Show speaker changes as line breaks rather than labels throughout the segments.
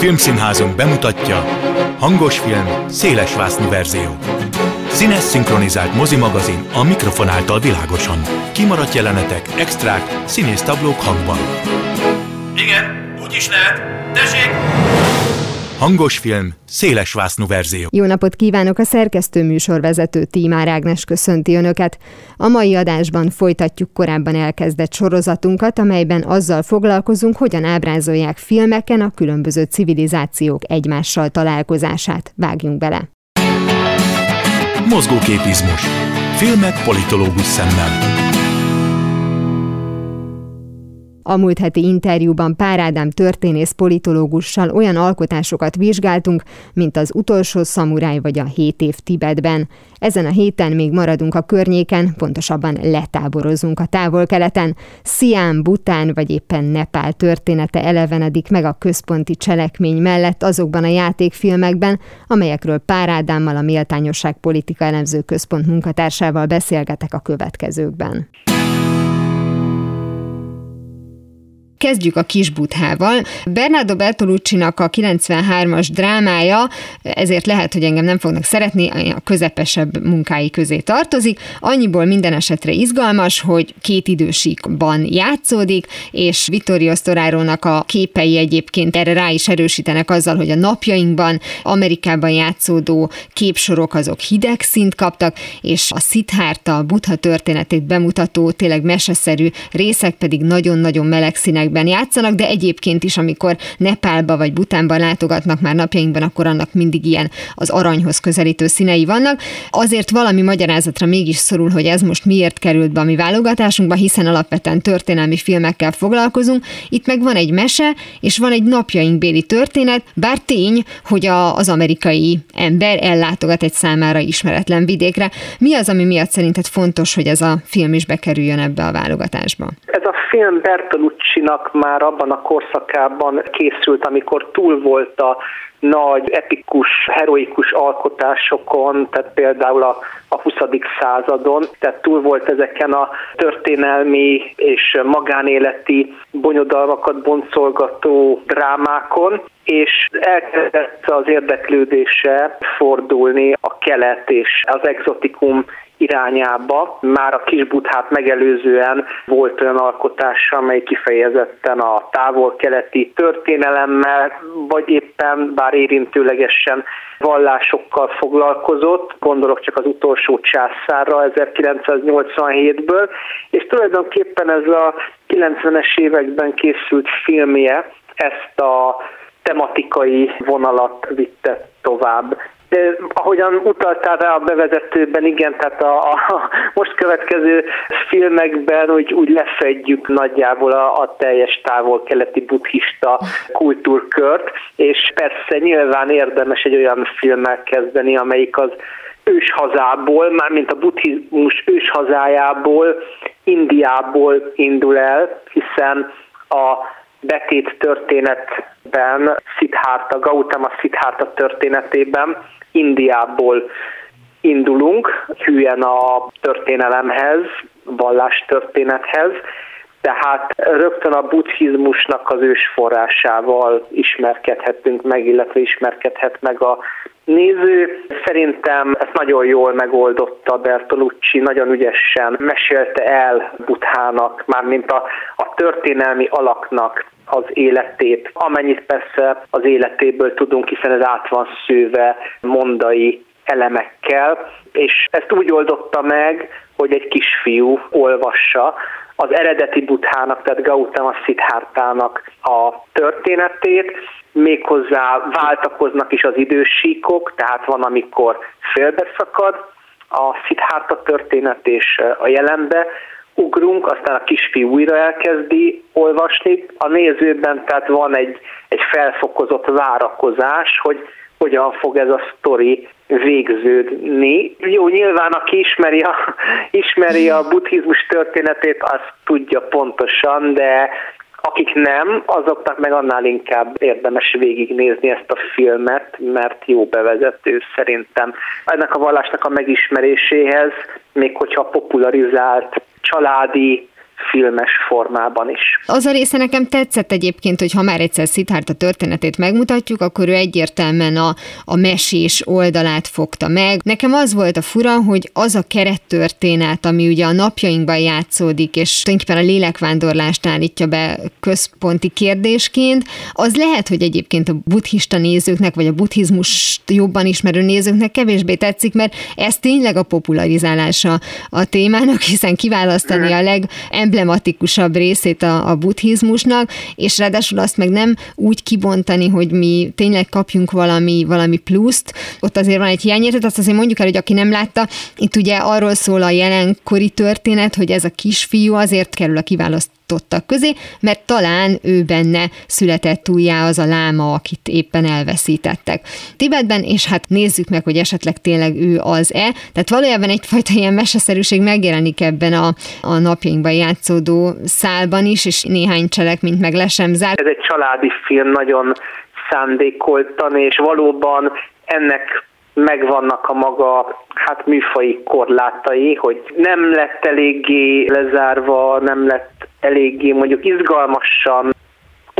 Filmszínházunk bemutatja hangos film, széles vásznú verzió. Színes szinkronizált mozimagazin a mikrofon által világosan. Kimaradt jelenetek, extrák, színész táblók hangban.
Igen, úgy is lehet.
Hangos film, széles vásznú verzió.
Jó napot kívánok! A szerkesztő műsorvezető Tímár Ágnes köszönti Önöket. A mai adásban folytatjuk korábban elkezdett sorozatunkat, amelyben azzal foglalkozunk, hogyan ábrázolják filmeken a különböző civilizációk egymással találkozását. Vágjunk bele!
Mozgóképizmus. Filmek politológus szemmel.
A múlt heti interjúban Pár Ádám történész politológussal olyan alkotásokat vizsgáltunk, mint az utolsó szamuráj vagy a hét év Tibetben. Ezen a héten még maradunk a környéken, pontosabban letáborozunk a távol-keleten. Sziám, Bután vagy éppen Nepál története elevenedik meg a központi cselekmény mellett azokban a játékfilmekben, amelyekről Pár Ádámmal a Méltányosság Politika Elemző Központ munkatársával beszélgetek a következőkben. Kezdjük a Kisbuthával. Bernardo Bertolucci-nak a 93-as drámája, ezért lehet, hogy engem nem fognak szeretni, a közepesebb munkái közé tartozik. Annyiból minden esetre izgalmas, hogy két idősíkban játszódik, és Vittorio Storaro-nak a képei egyébként erre rá is erősítenek azzal, hogy a napjainkban Amerikában játszódó képsorok azok hideg szint kaptak, és a Siddhartha, a Buddha történetét bemutató, tényleg meseszerű részek pedig nagyon-nagyon meleg színek helyekben játszanak, de egyébként is, amikor Nepálba vagy Butánban látogatnak már napjainkban, akkor annak mindig ilyen az aranyhoz közelítő színei vannak. Azért valami magyarázatra mégis szorul, hogy ez most miért került be a mi válogatásunkba, hiszen alapvetően történelmi filmekkel foglalkozunk. Itt meg van egy mese, és van egy napjainkbéli történet, bár tény, hogy a, az amerikai ember ellátogat egy számára ismeretlen vidékre. Mi az, ami miatt szerinted fontos, hogy ez a film is bekerüljön ebbe a válogatásba?
Ez a film Bertolucci-nak Hitchcocknak már abban a korszakában készült, amikor túl volt a nagy, epikus, heroikus alkotásokon, tehát például a, a 20. századon, tehát túl volt ezeken a történelmi és magánéleti bonyodalmakat boncolgató drámákon, és elkezdett az érdeklődése fordulni a kelet és az exotikum irányába. Már a Kisbuthát megelőzően volt olyan alkotása, amely kifejezetten a távol-keleti történelemmel, vagy éppen bár érintőlegesen vallásokkal foglalkozott, gondolok csak az utolsó császárra 1987-ből, és tulajdonképpen ez a 90-es években készült filmje ezt a tematikai vonalat vitte tovább. Ahogyan utaltál rá a bevezetőben, igen, tehát a, a most következő filmekben úgy, úgy lefedjük nagyjából a, a teljes távol-keleti buddhista kultúrkört, és persze nyilván érdemes egy olyan filmmel kezdeni, amelyik az őshazából, mármint a buddhizmus őshazájából, Indiából indul el, hiszen a betét történetben, Siddhartha, Gautama Siddhartha történetében Indiából indulunk, hülyen a történelemhez, vallástörténethez, tehát rögtön a buddhizmusnak az ősforrásával ismerkedhetünk meg, illetve ismerkedhet meg a néző. Szerintem ezt nagyon jól megoldotta Bertolucci, nagyon ügyesen mesélte el Buthának, mármint a történelmi alaknak az életét, amennyit persze az életéből tudunk, hiszen ez át van szőve mondai elemekkel, és ezt úgy oldotta meg, hogy egy kisfiú olvassa az eredeti buthának, tehát Gautama Siddhartának a történetét, méghozzá váltakoznak is az idősíkok, tehát van, amikor félbeszakad a Siddhartha történet és a jelenbe, ugrunk, aztán a kisfiú újra elkezdi olvasni. A nézőben tehát van egy, egy felfokozott várakozás, hogy hogyan fog ez a sztori végződni. Jó, nyilván aki ismeri a, ismeri a buddhizmus történetét, azt tudja pontosan, de akik nem, azoknak meg annál inkább érdemes végignézni ezt a filmet, mert jó bevezető szerintem. Ennek a vallásnak a megismeréséhez, még hogyha popularizált családi filmes formában is.
Az a része nekem tetszett egyébként, hogy ha már egyszer a történetét megmutatjuk, akkor ő egyértelműen a, a mesés oldalát fogta meg. Nekem az volt a fura, hogy az a kerettörténet, ami ugye a napjainkban játszódik, és tulajdonképpen a lélekvándorlást állítja be központi kérdésként, az lehet, hogy egyébként a buddhista nézőknek, vagy a buddhizmus jobban ismerő nézőknek kevésbé tetszik, mert ez tényleg a popularizálása a témának, hiszen kiválasztani a legemblematikusabb részét a, a buddhizmusnak, és ráadásul azt meg nem úgy kibontani, hogy mi tényleg kapjunk valami, valami pluszt, ott azért van egy hiányérzet, azt azért mondjuk el, hogy aki nem látta, itt ugye arról szól a jelenkori történet, hogy ez a kisfiú azért kerül a kiválasztottak közé, mert talán ő benne született újjá az a láma, akit éppen elveszítettek. Tibetben, és hát nézzük meg, hogy esetleg tényleg ő az-e. Tehát valójában egyfajta ilyen meseszerűség megjelenik ebben a, a napjainkban játszódó szálban is, és néhány cselekményt meg le sem zár.
Ez egy családi film, nagyon szándékoltan, és valóban ennek megvannak a maga hát műfai korlátai, hogy nem lett eléggé lezárva, nem lett eléggé mondjuk izgalmasan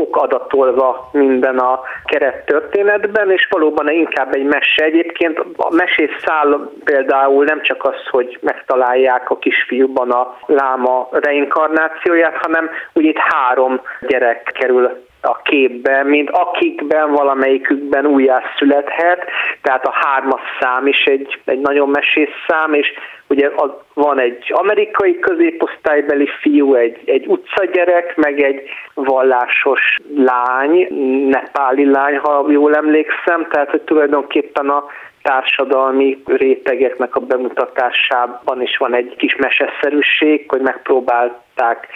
okadatolva minden a keret történetben, és valóban inkább egy mese. Egyébként a mesés szál például nem csak az, hogy megtalálják a kisfiúban a láma reinkarnációját, hanem ugye itt három gyerek kerül a képbe, mint akikben valamelyikükben újjászülethet, tehát a hármas szám is egy, egy nagyon mesés szám, és ugye az, van egy amerikai középosztálybeli fiú, egy, egy utcagyerek, meg egy vallásos lány, nepáli lány, ha jól emlékszem, tehát hogy tulajdonképpen a társadalmi rétegeknek a bemutatásában is van egy kis meseszerűség, hogy megpróbálták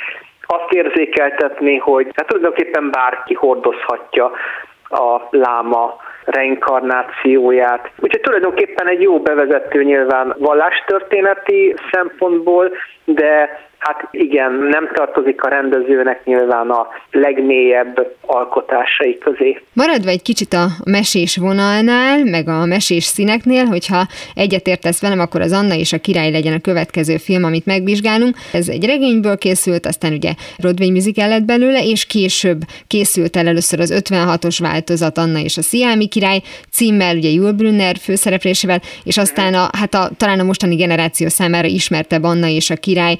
azt érzékeltetni, hogy hát tulajdonképpen bárki hordozhatja a láma reinkarnációját. Úgyhogy tulajdonképpen egy jó bevezető nyilván vallástörténeti szempontból, de Hát igen, nem tartozik a rendezőnek nyilván a legmélyebb alkotásai közé.
Maradva egy kicsit a mesés vonalnál, meg a mesés színeknél, hogyha egyetértesz velem, akkor az Anna és a király legyen a következő film, amit megvizsgálunk. Ez egy regényből készült, aztán ugye Broadway musical lett belőle, és később készült el először az 56-os változat Anna és a Sziámi király címmel, ugye Jul Brunner főszereplésével, és aztán a, hát a, talán a mostani generáció számára ismertebb Anna és a király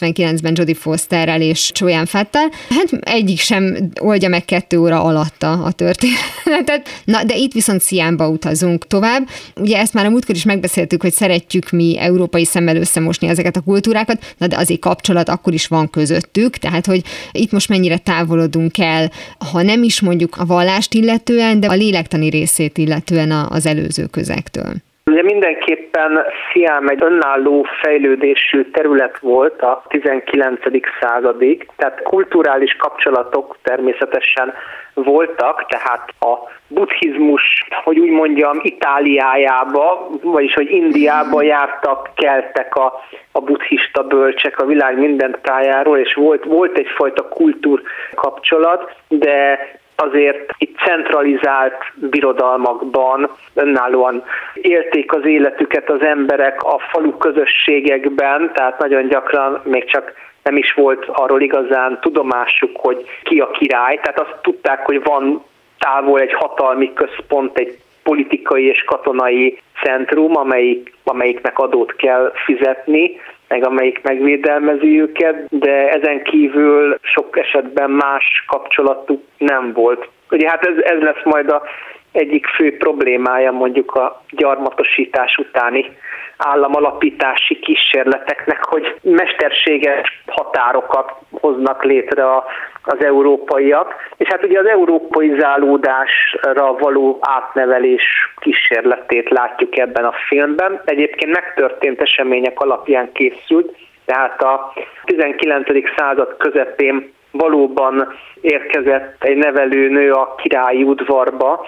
99-ben Jodie Fosterrel és Csóján Fettel. Hát egyik sem oldja meg kettő óra alatt a, a történetet. Na, de itt viszont Sziánba utazunk tovább. Ugye ezt már a múltkor is megbeszéltük, hogy szeretjük mi európai szemmel összemosni ezeket a kultúrákat, na de azért kapcsolat akkor is van közöttük, tehát hogy itt most mennyire távolodunk el, ha nem is mondjuk a vallást illetően, de a lélektani részét illetően az előző közektől.
Ugye mindenképpen Sziám egy önálló fejlődésű terület volt a 19. századig, tehát kulturális kapcsolatok természetesen voltak, tehát a buddhizmus, hogy úgy mondjam, Itáliájába, vagyis hogy Indiába jártak, keltek a, a buddhista bölcsek a világ minden tájáról, és volt, volt egyfajta kultúr kapcsolat, de azért itt centralizált birodalmakban önállóan élték az életüket az emberek a falu közösségekben, tehát nagyon gyakran még csak nem is volt arról igazán tudomásuk, hogy ki a király, tehát azt tudták, hogy van távol egy hatalmi központ, egy politikai és katonai centrum, amelyik, amelyiknek adót kell fizetni, meg amelyik megvédelmezi őket, de ezen kívül sok esetben más kapcsolatuk nem volt. Ugye hát ez, ez lesz majd a egyik fő problémája mondjuk a gyarmatosítás utáni államalapítási kísérleteknek, hogy mesterséges határokat hoznak létre a, az európaiak, és hát ugye az európai zálódásra való átnevelés kísérletét látjuk ebben a filmben. Egyébként megtörtént események alapján készült, tehát a 19. század közepén valóban érkezett egy nevelőnő a királyi udvarba,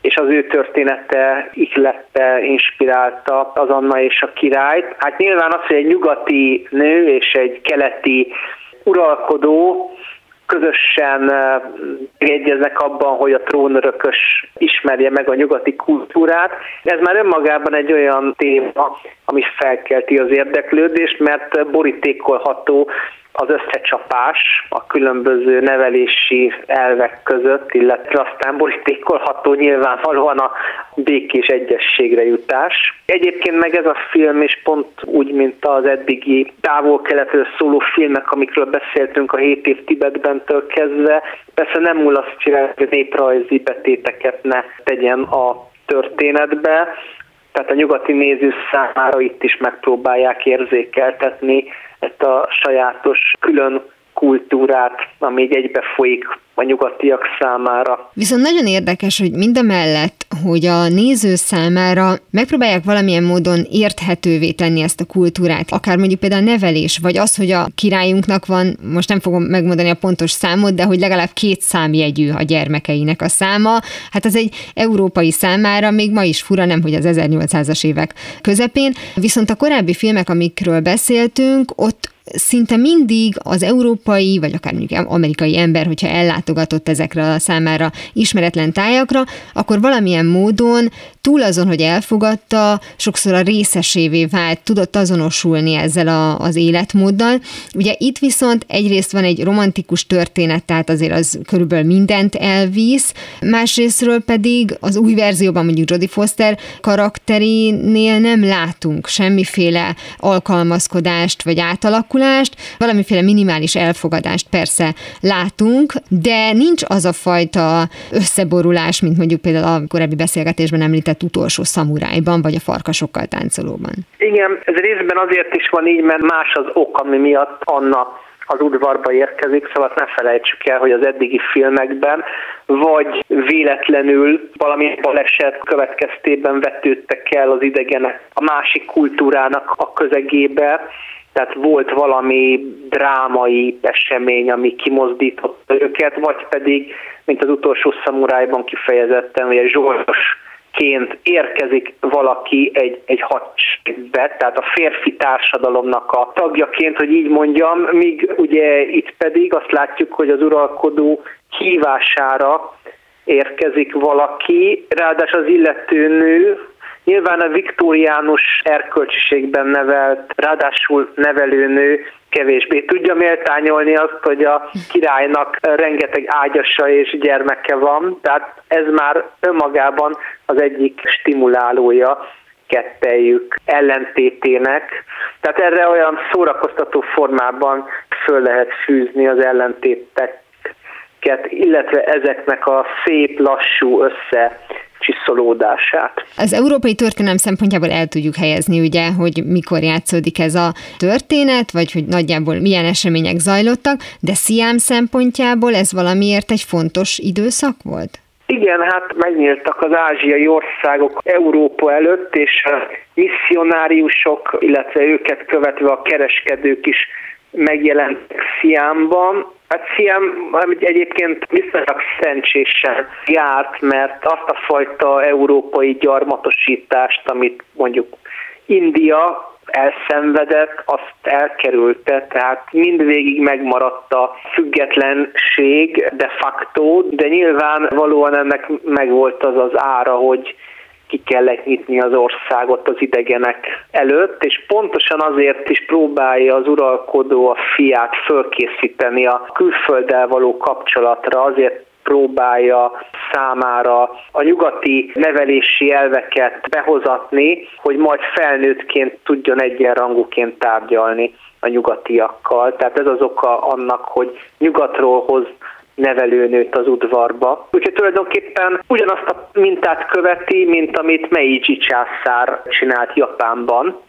és az ő története ihlette, inspirálta az Anna és a királyt. Hát nyilván az, hogy egy nyugati nő és egy keleti uralkodó közösen egyeznek abban, hogy a trónörökös ismerje meg a nyugati kultúrát. Ez már önmagában egy olyan téma, ami felkelti az érdeklődést, mert borítékolható az összecsapás a különböző nevelési elvek között, illetve aztán borítékolható nyilvánvalóan a békés egyességre jutás. Egyébként meg ez a film is pont úgy, mint az eddigi távol-keletről szóló filmek, amikről beszéltünk a 7 év Tibetben kezdve, persze nem mulasztja, hogy néprajzi betéteket ne tegyen a történetbe, tehát a nyugati néző számára itt is megpróbálják érzékeltetni ezt a sajátos külön kultúrát, ami így egybe folyik a nyugatiak számára.
Viszont nagyon érdekes, hogy mindemellett, hogy a néző számára megpróbálják valamilyen módon érthetővé tenni ezt a kultúrát, akár mondjuk például a nevelés, vagy az, hogy a királyunknak van, most nem fogom megmondani a pontos számot, de hogy legalább két számjegyű a gyermekeinek a száma, hát az egy európai számára még ma is fura, nem hogy az 1800-as évek közepén, viszont a korábbi filmek, amikről beszéltünk, ott szinte mindig az európai, vagy akár mondjuk amerikai ember, hogyha ellátogatott ezekre a számára ismeretlen tájakra, akkor valamilyen módon túl azon, hogy elfogadta, sokszor a részesévé vált, tudott azonosulni ezzel a, az életmóddal. Ugye itt viszont egyrészt van egy romantikus történet, tehát azért az körülbelül mindent elvisz, másrésztről pedig az új verzióban mondjuk Jodie Foster karakterénél nem látunk semmiféle alkalmazkodást vagy átalakulást, valamiféle minimális elfogadást persze látunk, de nincs az a fajta összeborulás, mint mondjuk például a korábbi beszélgetésben említett utolsó szamurájban, vagy a farkasokkal táncolóban.
Igen, ez részben azért is van így, mert más az ok, ami miatt Anna az udvarba érkezik, szóval ne felejtsük el, hogy az eddigi filmekben vagy véletlenül valami baleset következtében vetődtek el az idegenek a másik kultúrának a közegébe, tehát volt valami drámai esemény, ami kimozdította őket, vagy pedig, mint az utolsó szamurájban kifejezetten, hogy egy zsolos ként érkezik valaki egy, egy hadseregbe, tehát a férfi társadalomnak a tagjaként, hogy így mondjam, míg ugye itt pedig azt látjuk, hogy az uralkodó hívására érkezik valaki, ráadásul az illető nő, Nyilván a viktóriánus erkölcsiségben nevelt, ráadásul nevelőnő kevésbé tudja méltányolni azt, hogy a királynak rengeteg ágyasa és gyermeke van, tehát ez már önmagában az egyik stimulálója kettejük ellentétének. Tehát erre olyan szórakoztató formában föl lehet fűzni az ellentéteket, illetve ezeknek a szép, lassú össze csiszolódását.
Az európai történelem szempontjából el tudjuk helyezni, ugye, hogy mikor játszódik ez a történet, vagy hogy nagyjából milyen események zajlottak, de Sziám szempontjából ez valamiért egy fontos időszak volt?
Igen, hát megnyíltak az ázsiai országok Európa előtt, és a misszionáriusok, illetve őket követve a kereskedők is megjelentek Sziámban, Hát Sziam egyébként viszonylag szerencsésen járt, mert azt a fajta európai gyarmatosítást, amit mondjuk India elszenvedett, azt elkerülte, tehát mindvégig megmaradt a függetlenség de facto, de nyilván valóan ennek megvolt az az ára, hogy ki kellett nyitni az országot az idegenek előtt, és pontosan azért is próbálja az uralkodó a fiát fölkészíteni a külfölddel való kapcsolatra, azért próbálja számára a nyugati nevelési elveket behozatni, hogy majd felnőttként tudjon egyenrangúként tárgyalni a nyugatiakkal. Tehát ez az oka annak, hogy nyugatról hoz nevelőnőt az udvarba. Úgyhogy tulajdonképpen ugyanazt a mintát követi, mint amit Meiji császár csinált Japánban.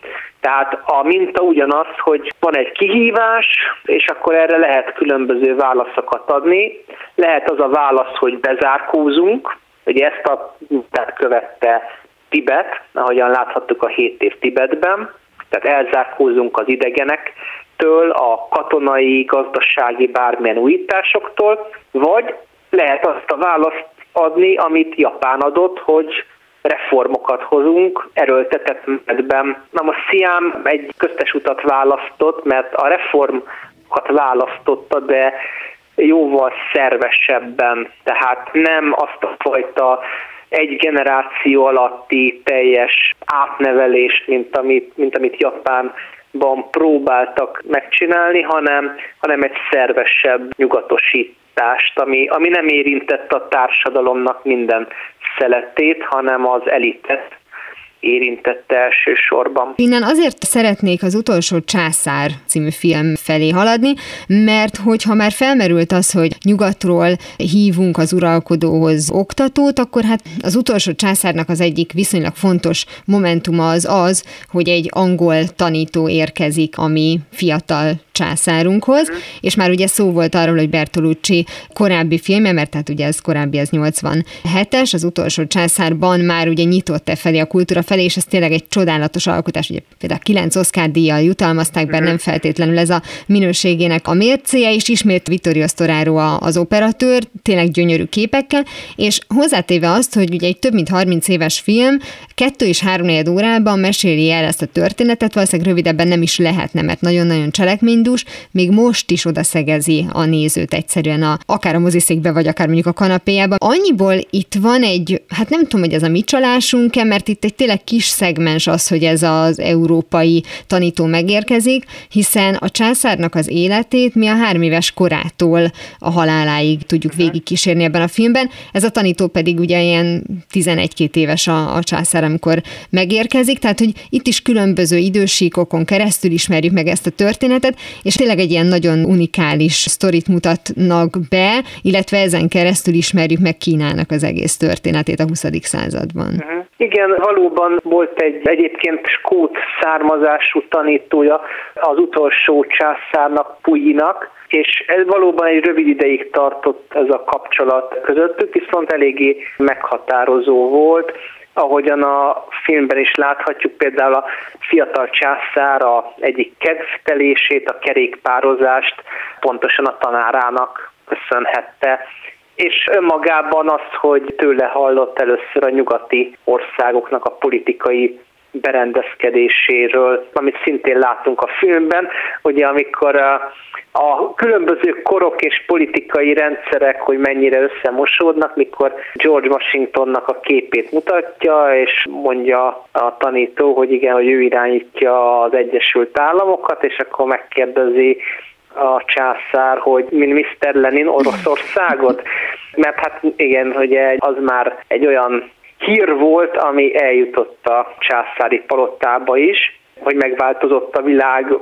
Tehát a minta ugyanaz, hogy van egy kihívás, és akkor erre lehet különböző válaszokat adni. Lehet az a válasz, hogy bezárkózunk, ugye ezt a mintát követte Tibet, ahogyan láthattuk a 7 év Tibetben, tehát elzárkózunk az idegenek től, a katonai, gazdasági bármilyen újításoktól, vagy lehet azt a választ adni, amit Japán adott, hogy reformokat hozunk erőltetett medben. Na most Sziám egy köztes utat választott, mert a reformokat választotta, de jóval szervesebben, tehát nem azt a fajta egy generáció alatti teljes átnevelés, mint amit, mint amit Japánban próbáltak megcsinálni, hanem, hanem egy szervesebb nyugatosítást, ami, ami nem érintett a társadalomnak minden szeletét, hanem az elitet, érintette elsősorban.
Innen azért szeretnék az utolsó császár című film felé haladni, mert hogyha már felmerült az, hogy nyugatról hívunk az uralkodóhoz oktatót, akkor hát az utolsó császárnak az egyik viszonylag fontos momentuma az az, hogy egy angol tanító érkezik, ami fiatal császárunkhoz, uh-huh. és már ugye szó volt arról, hogy Bertolucci korábbi filmje, mert tehát ugye ez korábbi, az 87-es, az utolsó császárban már ugye nyitott-e felé a kultúra felé, és ez tényleg egy csodálatos alkotás, ugye például kilenc Oscar díjjal jutalmazták be, uh-huh. nem feltétlenül ez a minőségének a mércéje, és ismét Vittorio Storaro az operatőr, tényleg gyönyörű képekkel, és hozzátéve azt, hogy ugye egy több mint 30 éves film, kettő és három órában meséli el ezt a történetet, valószínűleg rövidebben nem is lehetne, mert nagyon-nagyon cselekmény indus, még most is oda szegezi a nézőt egyszerűen a, akár a moziszékbe, vagy akár mondjuk a kanapéjában. Annyiból itt van egy, hát nem tudom, hogy ez a mi csalásunk-e, mert itt egy tényleg kis szegmens az, hogy ez az európai tanító megérkezik, hiszen a császárnak az életét mi a három éves korától a haláláig tudjuk végigkísérni ebben a filmben. Ez a tanító pedig ugye ilyen 11-2 éves a, a császár, amikor megérkezik, tehát hogy itt is különböző idősíkokon keresztül ismerjük meg ezt a történetet, és tényleg egy ilyen nagyon unikális sztorit mutatnak be, illetve ezen keresztül ismerjük meg Kínának az egész történetét a 20. században.
Uh-huh. Igen, valóban volt egy egyébként skót származású tanítója az utolsó császárnak, Puyinak, és ez valóban egy rövid ideig tartott ez a kapcsolat közöttük, viszont eléggé meghatározó volt ahogyan a filmben is láthatjuk például a fiatal császár a egyik kedvtelését, a kerékpározást pontosan a tanárának köszönhette, és önmagában az, hogy tőle hallott először a nyugati országoknak a politikai berendezkedéséről, amit szintén látunk a filmben, ugye amikor a, a különböző korok és politikai rendszerek, hogy mennyire összemosódnak, mikor George Washingtonnak a képét mutatja, és mondja a tanító, hogy igen, hogy ő irányítja az Egyesült Államokat, és akkor megkérdezi a császár, hogy mint Mr. Lenin Oroszországot, mert hát igen, hogy az már egy olyan hír volt, ami eljutott a császári palotába is, hogy megváltozott a világ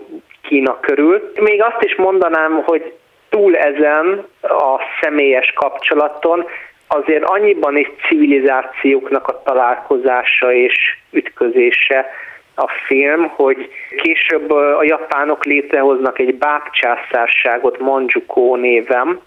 Kína körül. Még azt is mondanám, hogy túl ezen a személyes kapcsolaton azért annyiban is civilizációknak a találkozása és ütközése a film, hogy később a japánok létrehoznak egy bábcsászárságot Manjukó névem,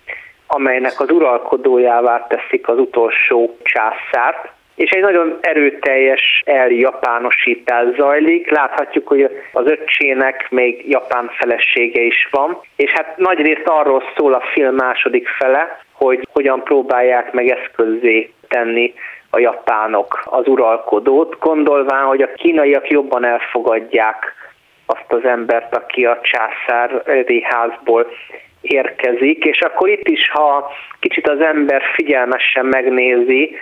amelynek az uralkodójává teszik az utolsó császárt, és egy nagyon erőteljes eljapánosítás zajlik. Láthatjuk, hogy az öccsének még japán felesége is van, és hát nagyrészt arról szól a film második fele, hogy hogyan próbálják meg eszközzé tenni a japánok az uralkodót, gondolván, hogy a kínaiak jobban elfogadják azt az embert, aki a császári házból érkezik, és akkor itt is, ha kicsit az ember figyelmesen megnézi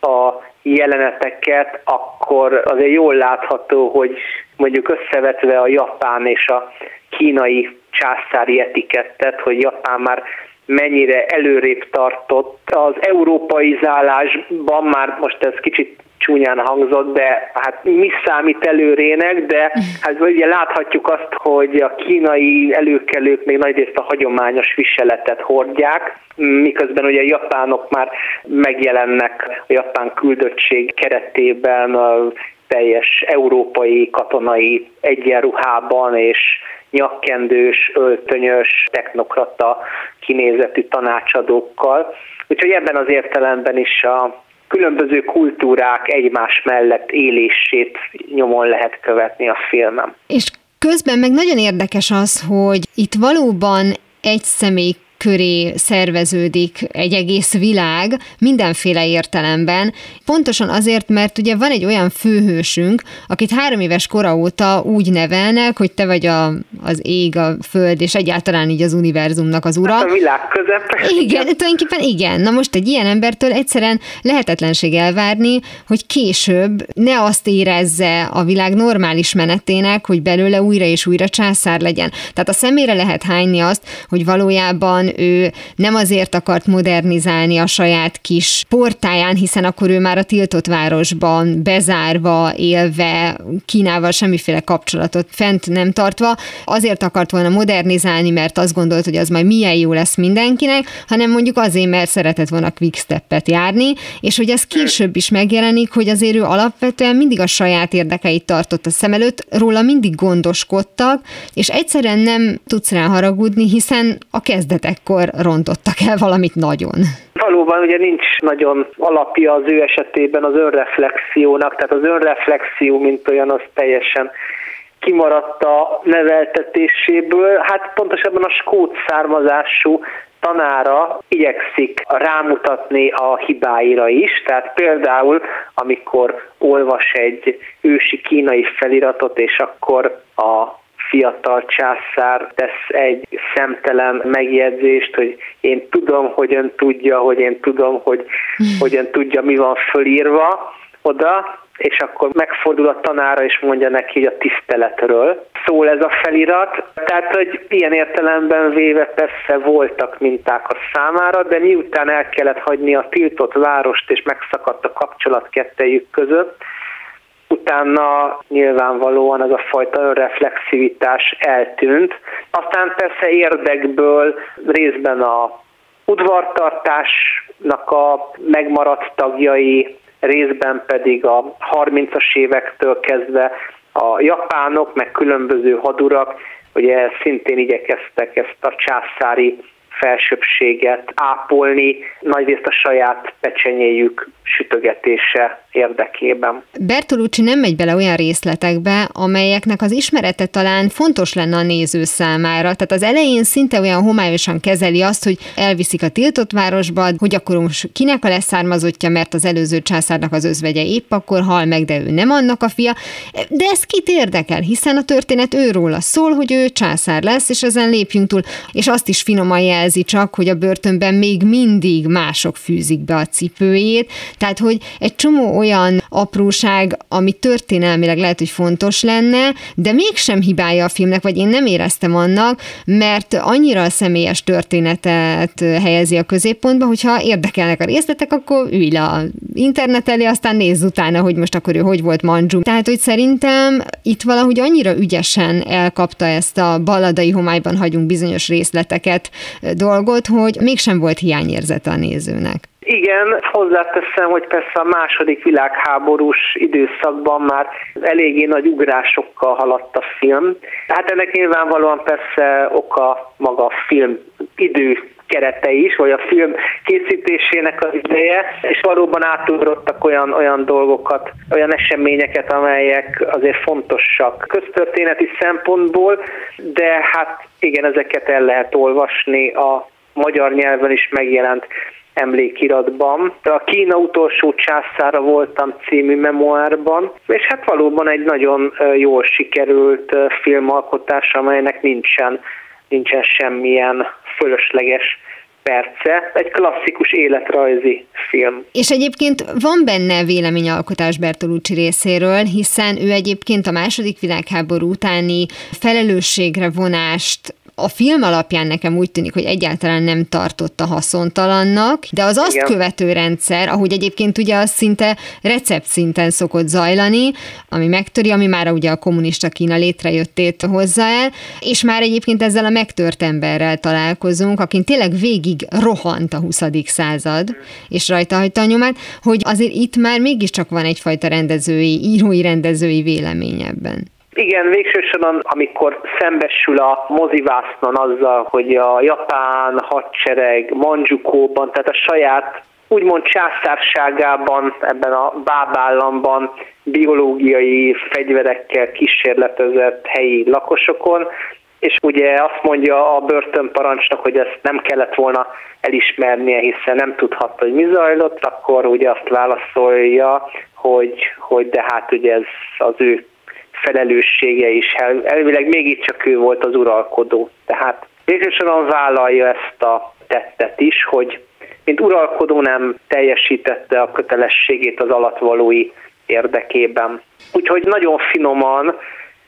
a jeleneteket, akkor azért jól látható, hogy mondjuk összevetve a japán és a kínai császári etikettet, hogy Japán már mennyire előrébb tartott. Az európai zálásban már most ez kicsit csúnyán hangzott, de hát mi számít előrének, de hát ugye láthatjuk azt, hogy a kínai előkelők még nagyrészt a hagyományos viseletet hordják, miközben ugye a japánok már megjelennek a japán küldöttség keretében a teljes európai katonai egyenruhában és nyakkendős, öltönyös, technokrata kinézetű tanácsadókkal. Úgyhogy ebben az értelemben is a különböző kultúrák egymás mellett élését nyomon lehet követni a filmem.
És közben meg nagyon érdekes az, hogy itt valóban egy személy köré szerveződik egy egész világ mindenféle értelemben. Pontosan azért, mert ugye van egy olyan főhősünk, akit három éves kora óta úgy nevelnek, hogy te vagy a, az ég, a föld, és egyáltalán így az univerzumnak az ura. Hát
a világ közepe.
Igen, tulajdonképpen igen. Na most egy ilyen embertől egyszerűen lehetetlenség elvárni, hogy később ne azt érezze a világ normális menetének, hogy belőle újra és újra császár legyen. Tehát a szemére lehet hányni azt, hogy valójában ő nem azért akart modernizálni a saját kis portáján, hiszen akkor ő már a tiltott városban bezárva, élve, Kínával semmiféle kapcsolatot fent nem tartva, azért akart volna modernizálni, mert azt gondolt, hogy az majd milyen jó lesz mindenkinek, hanem mondjuk azért, mert szeretett volna quickstep járni, és hogy ez később is megjelenik, hogy azért ő alapvetően mindig a saját érdekeit tartott a szem előtt, róla mindig gondoskodtak, és egyszerűen nem tudsz rá haragudni, hiszen a kezdetekkor rontottak el valamit nagyon.
Valóban ugye nincs nagyon alapja az ő esetében az önreflexiónak, tehát az önreflexió, mint olyan, az teljesen kimaradt a neveltetéséből. Hát pontosabban a skót származású tanára igyekszik rámutatni a hibáira is, tehát például amikor olvas egy ősi kínai feliratot, és akkor a fiatal császár tesz egy szemtelen megjegyzést, hogy én tudom, hogy ön tudja, hogy én tudom, hogy, hogy ön tudja, mi van fölírva oda, és akkor megfordul a tanára, és mondja neki hogy a tiszteletről. Szól ez a felirat, tehát, hogy ilyen értelemben véve persze voltak minták a számára, de miután el kellett hagyni a tiltott várost, és megszakadt a kapcsolat kettejük között, utána nyilvánvalóan ez a fajta önreflexivitás eltűnt. Aztán persze érdekből részben a udvartartásnak a megmaradt tagjai, részben pedig a 30-as évektől kezdve a japánok, meg különböző hadurak, ugye szintén igyekeztek ezt a császári felsőbséget ápolni, nagyrészt a saját pecsenyéjük sütögetése érdekében.
Bertolucci nem megy bele olyan részletekbe, amelyeknek az ismerete talán fontos lenne a néző számára. Tehát az elején szinte olyan homályosan kezeli azt, hogy elviszik a tiltott városba, hogy akkor most kinek a leszármazottja, mert az előző császárnak az özvegye épp akkor hal meg, de ő nem annak a fia. De ez kit érdekel, hiszen a történet őróla szól, hogy ő császár lesz, és ezen lépjünk túl. És azt is finoman jelzi csak, hogy a börtönben még mindig mások fűzik be a cipőjét, tehát, hogy egy csomó olyan apróság, ami történelmileg lehet, hogy fontos lenne, de mégsem hibája a filmnek, vagy én nem éreztem annak, mert annyira a személyes történetet helyezi a középpontba, hogyha érdekelnek a részletek, akkor ülj le a internet elé, aztán nézz utána, hogy most akkor ő hogy volt Manzsu. Tehát, hogy szerintem itt valahogy annyira ügyesen elkapta ezt a balladai homályban hagyunk bizonyos részleteket dolgot, hogy mégsem volt hiányérzete a nézőnek.
Igen, hozzáteszem, hogy persze a második világháborús időszakban már eléggé nagy ugrásokkal haladt a film. Hát ennek nyilvánvalóan persze oka maga a film idő kerete is, vagy a film készítésének az ideje, és valóban átugrottak olyan, olyan dolgokat, olyan eseményeket, amelyek azért fontosak köztörténeti szempontból, de hát igen, ezeket el lehet olvasni a magyar nyelven is megjelent emlékiratban. A Kína utolsó császára voltam című memoárban, és hát valóban egy nagyon jól sikerült filmalkotás, amelynek nincsen, nincsen semmilyen fölösleges perce, egy klasszikus életrajzi film.
És egyébként van benne véleményalkotás Bertolucci részéről, hiszen ő egyébként a második világháború utáni felelősségre vonást a film alapján nekem úgy tűnik, hogy egyáltalán nem tartotta haszontalannak, de az azt Igen. követő rendszer, ahogy egyébként ugye az szinte recept szinten szokott zajlani, ami megtöri, ami már ugye a kommunista Kína létrejöttét hozza el, és már egyébként ezzel a megtört emberrel találkozunk, akin tényleg végig rohant a 20. század, és rajta hagyta a nyomát, hogy azért itt már mégiscsak van egyfajta rendezői, írói rendezői vélemény ebben.
Igen, végső amikor szembesül a mozivásznon azzal, hogy a japán hadsereg Manjukóban, tehát a saját úgymond császárságában, ebben a bábállamban biológiai fegyverekkel kísérletezett helyi lakosokon, és ugye azt mondja a börtönparancsnok, hogy ezt nem kellett volna elismernie, hiszen nem tudhatta, hogy mi zajlott, akkor ugye azt válaszolja, hogy, hogy de hát ugye ez az ő felelőssége is. Elvileg mégiscsak ő volt az uralkodó. Tehát végsősorban vállalja ezt a tettet is, hogy mint uralkodó nem teljesítette a kötelességét az alatvalói érdekében. Úgyhogy nagyon finoman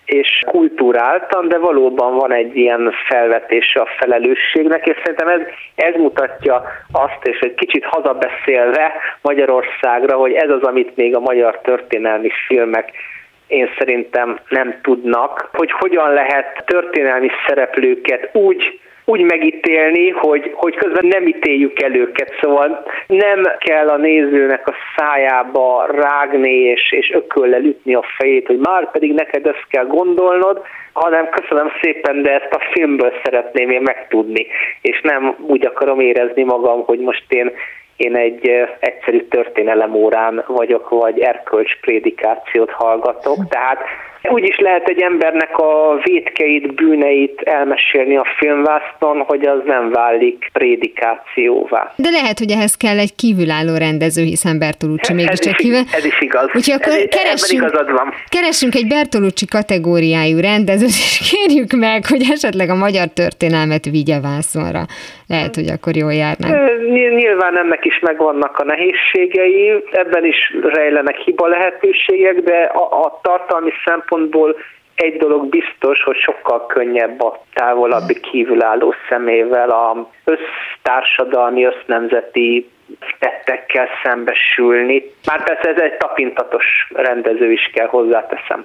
és kulturáltan, de valóban van egy ilyen felvetése a felelősségnek, és szerintem ez, ez mutatja azt, és egy kicsit hazabeszélve Magyarországra, hogy ez az, amit még a magyar történelmi filmek én szerintem nem tudnak, hogy hogyan lehet történelmi szereplőket úgy úgy megítélni, hogy, hogy közben nem ítéljük el őket, szóval nem kell a nézőnek a szájába rágni és, és ököllel ütni a fejét, hogy már pedig neked ezt kell gondolnod, hanem köszönöm szépen, de ezt a filmből szeretném én megtudni, és nem úgy akarom érezni magam, hogy most én én egy egyszerű történelemórán vagyok, vagy erkölcs prédikációt hallgatok, tehát úgy is lehet egy embernek a vétkeit, bűneit elmesélni a filmvászton, hogy az nem válik prédikációvá.
De lehet, hogy ehhez kell egy kívülálló rendező, hiszen Bertolucci mégiscsak
kívül. Ez is igaz.
Úgyhogy akkor ez, keressünk, van. keressünk egy Bertolucci kategóriájú rendezőt, és kérjük meg, hogy esetleg a magyar történelmet vigye vászonra. Lehet, hogy akkor jól járnánk.
Nyilván ennek is megvannak a nehézségei, ebben is rejlenek hiba lehetőségek, de a, a tartalmi szempont szempontból egy dolog biztos, hogy sokkal könnyebb a távolabbi kívülálló szemével a össztársadalmi, össznemzeti tettekkel szembesülni. Már persze ez egy tapintatos rendező is kell hozzáteszem.